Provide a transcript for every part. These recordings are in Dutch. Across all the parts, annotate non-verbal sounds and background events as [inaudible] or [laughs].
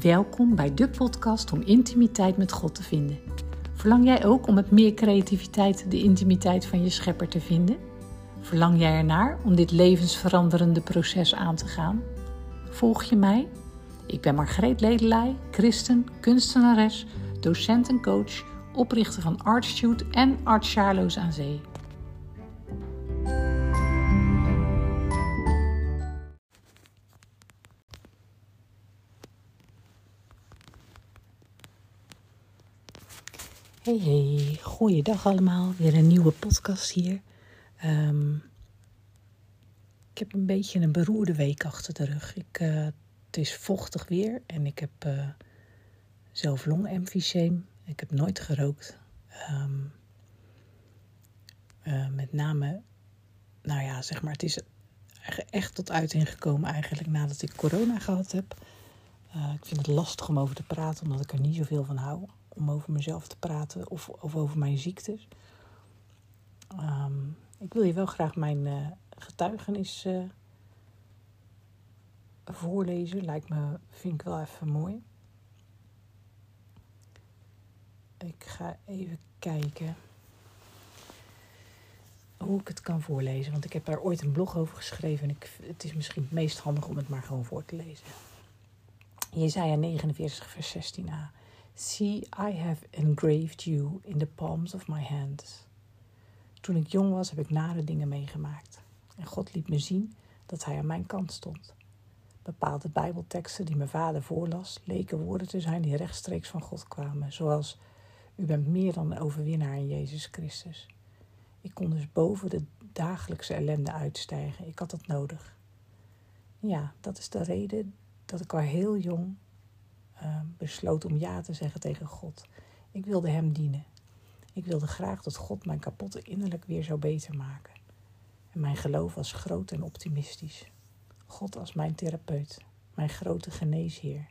Welkom bij de podcast om intimiteit met God te vinden. Verlang jij ook om met meer creativiteit de intimiteit van je schepper te vinden? Verlang jij ernaar om dit levensveranderende proces aan te gaan? Volg je mij? Ik ben Margreet Ledelij, christen, kunstenares, docent en coach, oprichter van Artshoot en Art Charloes aan Zee. Hey hey, goeiedag allemaal. Weer een nieuwe podcast hier. Ehm, ik heb een beetje een beroerde week achter de rug. Ik, uh, het is vochtig weer en ik heb uh, zelf longemfyseem. Ik heb nooit gerookt. Um, uh, met name, nou ja, zeg maar, het is echt tot uiting gekomen eigenlijk nadat ik corona gehad heb. ik vind het lastig om over te praten, omdat ik er niet zoveel van hou om over mezelf te praten of, of over mijn ziektes. Um, ik wil je wel graag mijn uh, getuigenis uh, voorlezen. Lijkt me, vind ik wel even mooi. Ik ga even kijken hoe ik het kan voorlezen. Want ik heb daar ooit een blog over geschreven. En ik, het is misschien het meest handig om het maar gewoon voor te lezen. Jezaja 49, vers 16a. See, I have engraved you in the palms of my hands. Toen ik jong was, heb ik nare dingen meegemaakt. En God liet me zien dat Hij aan mijn kant stond. Bepaalde Bijbelteksten die mijn vader voorlas, leken woorden te zijn die rechtstreeks van God kwamen, zoals: U bent meer dan een overwinnaar in Jezus Christus. Ik kon dus boven de dagelijkse ellende uitstijgen. Ik had dat nodig. Ja, dat is de reden dat ik al heel jong uh, besloot om ja te zeggen tegen God. Ik wilde Hem dienen. Ik wilde graag dat God mijn kapotte innerlijk weer zou beter maken. En mijn geloof was groot en optimistisch. God als mijn therapeut, mijn grote geneesheer.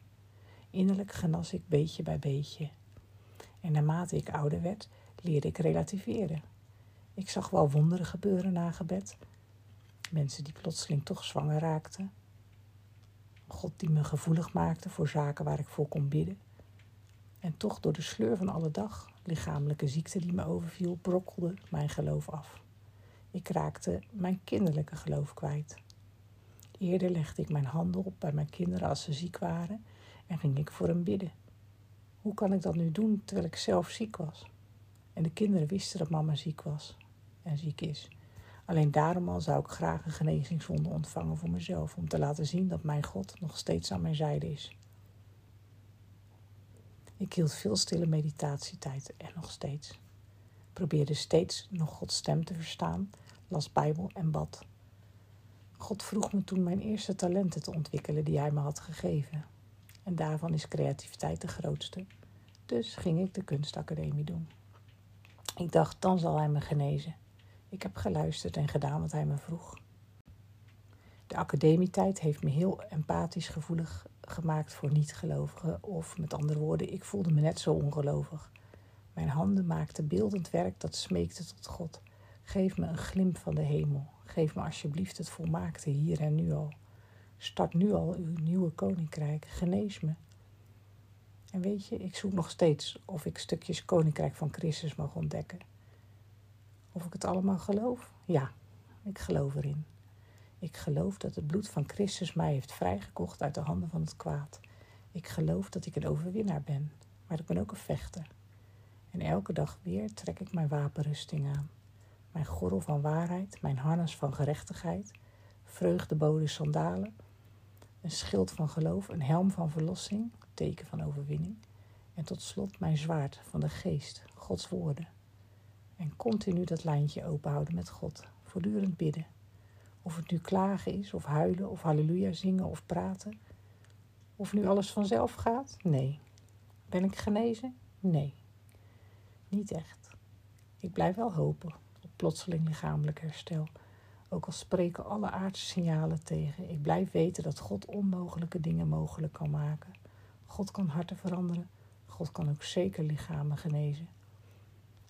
Innerlijk genas ik beetje bij beetje. En naarmate ik ouder werd, leerde ik relativeren. Ik zag wel wonderen gebeuren na gebed. Mensen die plotseling toch zwanger raakten. God die me gevoelig maakte voor zaken waar ik voor kon bidden. En toch door de sleur van alle dag, lichamelijke ziekte die me overviel, brokkelde mijn geloof af. Ik raakte mijn kinderlijke geloof kwijt. Eerder legde ik mijn handen op bij mijn kinderen als ze ziek waren en ging ik voor hen bidden. Hoe kan ik dat nu doen terwijl ik zelf ziek was? En de kinderen wisten dat mama ziek was en ziek is. Alleen daarom al zou ik graag een genezingswonde ontvangen voor mezelf, om te laten zien dat mijn God nog steeds aan mijn zijde is. Ik hield veel stille meditatietijd en nog steeds. Probeerde steeds nog Gods stem te verstaan, las Bijbel en bad. God vroeg me toen mijn eerste talenten te ontwikkelen die Hij me had gegeven. En daarvan is creativiteit de grootste. Dus ging ik de kunstacademie doen. Ik dacht, dan zal Hij me genezen. Ik heb geluisterd en gedaan wat hij me vroeg. De academietijd heeft me heel empathisch gevoelig gemaakt voor niet-gelovigen. Of met andere woorden, ik voelde me net zo ongelovig. Mijn handen maakten beeldend werk dat smeekte tot God. Geef me een glimp van de hemel. Geef me alsjeblieft het volmaakte hier en nu al. Start nu al uw nieuwe koninkrijk. Genees me. En weet je, ik zoek nog steeds of ik stukjes koninkrijk van Christus mag ontdekken. Of ik het allemaal geloof? Ja, ik geloof erin. Ik geloof dat het bloed van Christus mij heeft vrijgekocht uit de handen van het kwaad. Ik geloof dat ik een overwinnaar ben, maar ik ben ook een vechter. En elke dag weer trek ik mijn wapenrusting aan. Mijn gordel van waarheid, mijn harnas van gerechtigheid, vreugdeboden sandalen, een schild van geloof, een helm van verlossing, teken van overwinning. En tot slot mijn zwaard van de geest, Gods woorden. Continu dat lijntje openhouden met God. Voortdurend bidden. Of het nu klagen is, of huilen, of halleluja zingen, of praten. Of nu alles vanzelf gaat? Nee. Ben ik genezen? Nee. Niet echt. Ik blijf wel hopen op plotseling lichamelijk herstel. Ook al spreken alle aardse signalen tegen. Ik blijf weten dat God onmogelijke dingen mogelijk kan maken. God kan harten veranderen. God kan ook zeker lichamen genezen.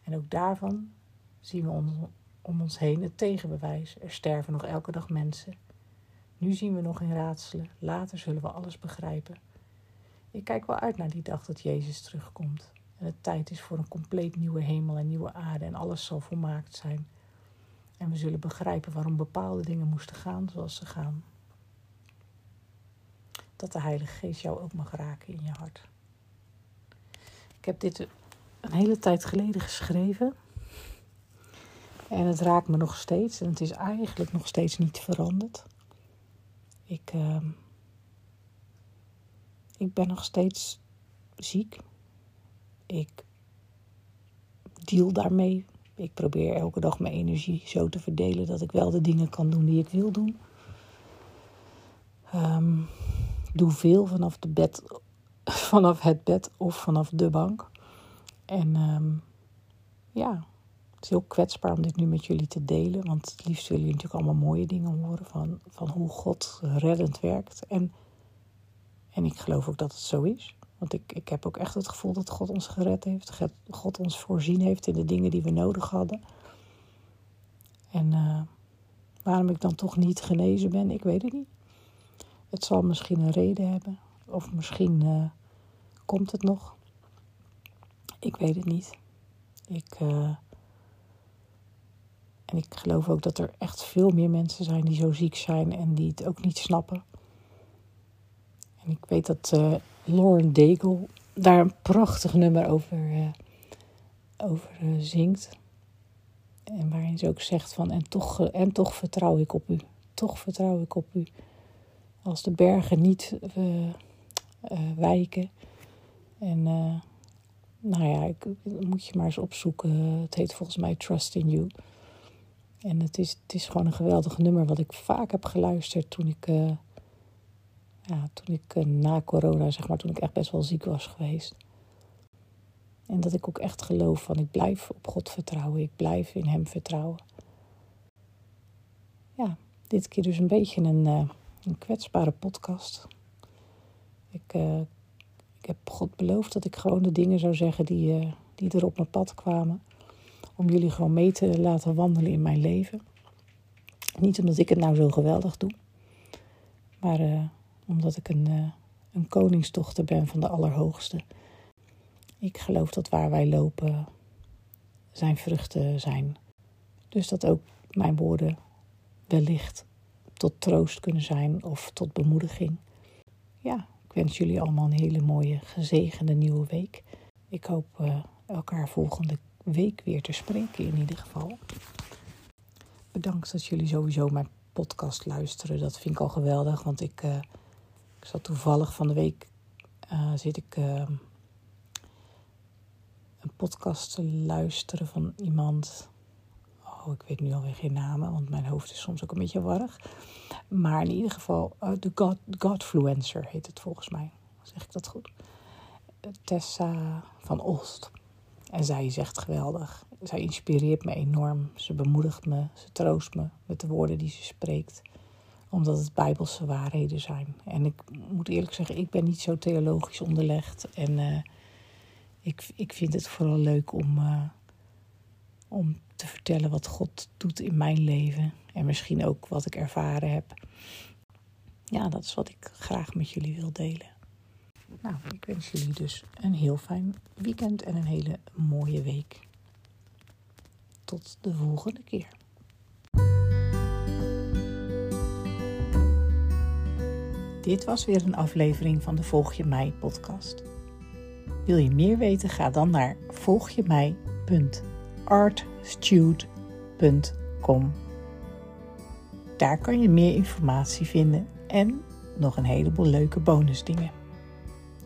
En ook daarvan zien we om, ons heen het tegenbewijs. Er sterven nog elke dag mensen. Nu zien we nog in raadselen, later zullen we alles begrijpen. ik kijk wel uit naar die dag dat Jezus terugkomt. En het tijd is voor een compleet nieuwe hemel en nieuwe aarde en alles zal volmaakt zijn. En we zullen begrijpen waarom bepaalde dingen moesten gaan zoals ze gaan. Dat de Heilige Geest jou ook mag raken in je hart. Ik heb dit een hele tijd geleden geschreven. En het raakt me nog steeds. En het is eigenlijk nog steeds niet veranderd. Ik, uh, ik ben nog steeds ziek. Ik deal daarmee. Ik probeer elke dag mijn energie zo te verdelen dat ik wel de dingen kan doen die ik wil doen. Um, doe veel vanaf, de bed, [laughs] vanaf het bed of vanaf de bank. En um, ja, het is heel kwetsbaar om dit nu met jullie te delen. Want het liefst willen jullie natuurlijk allemaal mooie dingen horen van, van hoe God reddend werkt. En, en ik geloof ook dat het zo is. Want ik, ik heb ook echt het gevoel dat God ons gered heeft. God ons voorzien heeft in de dingen die we nodig hadden. En uh, waarom ik dan toch niet genezen ben, ik weet het niet. Het zal misschien een reden hebben. Of misschien uh, komt het nog. Ik weet het niet. Ik, uh, en ik geloof ook dat er echt veel meer mensen zijn die zo ziek zijn en die het ook niet snappen. En ik weet dat uh, Lauren Daigle daar een prachtig nummer over, uh, over uh, zingt. En waarin ze ook zegt van en toch, en toch vertrouw ik op u. Toch vertrouw ik op u. Als de bergen niet wijken. En nou ja, ik, moet je maar eens opzoeken. Het heet volgens mij Trust in You. En het is, het is gewoon een geweldig nummer wat ik vaak heb geluisterd toen ik, uh, ja, toen ik uh, na corona, zeg maar, toen ik echt best wel ziek was geweest. En dat ik ook echt geloof van ik blijf op God vertrouwen, ik blijf in Hem vertrouwen. Ja, dit keer dus een beetje een, uh, een kwetsbare podcast. Ik, ik heb God beloofd dat ik gewoon de dingen zou zeggen die, die er op mijn pad kwamen om jullie gewoon mee te laten wandelen in mijn leven. Niet omdat ik het nou zo geweldig doe, maar uh, omdat ik een, uh, een ben van de Allerhoogste. Ik geloof dat waar wij lopen zijn vruchten zijn. Dus dat ook mijn woorden wellicht tot troost kunnen zijn of tot bemoediging. Ja, ik wens jullie allemaal een hele mooie, gezegende nieuwe week. Ik hoop uh, elkaar volgende week weer te spreken in ieder geval. Bedankt dat jullie sowieso mijn podcast luisteren. Dat vind ik al geweldig, want ik, uh, ik zat toevallig van de week uh, zit ik uh, een podcast te luisteren van iemand. Oh, ik weet nu alweer geen namen, want mijn hoofd is soms ook een beetje warrig. Maar in ieder geval, de God, Godfluencer heet het volgens mij. Zeg ik dat goed? Tessa van Olst. En zij is echt geweldig. Zij inspireert me enorm. Ze bemoedigt me, ze troost me met de woorden die ze spreekt. Omdat het bijbelse waarheden zijn. En ik moet eerlijk zeggen, ik ben niet zo theologisch onderlegd. En uh, ik, ik vind het vooral leuk om, uh, om te vertellen wat God doet in mijn leven. En misschien ook wat ik ervaren heb. Ja, dat is wat ik graag met jullie wil delen. Nou, ik wens jullie dus een heel fijn weekend en een hele mooie week. Tot de volgende keer. Dit was weer een aflevering van de Volg je mij podcast. Wil je meer weten? Ga dan naar volgjemij.artstude.com. Daar kan je meer informatie vinden en nog een heleboel leuke bonusdingen.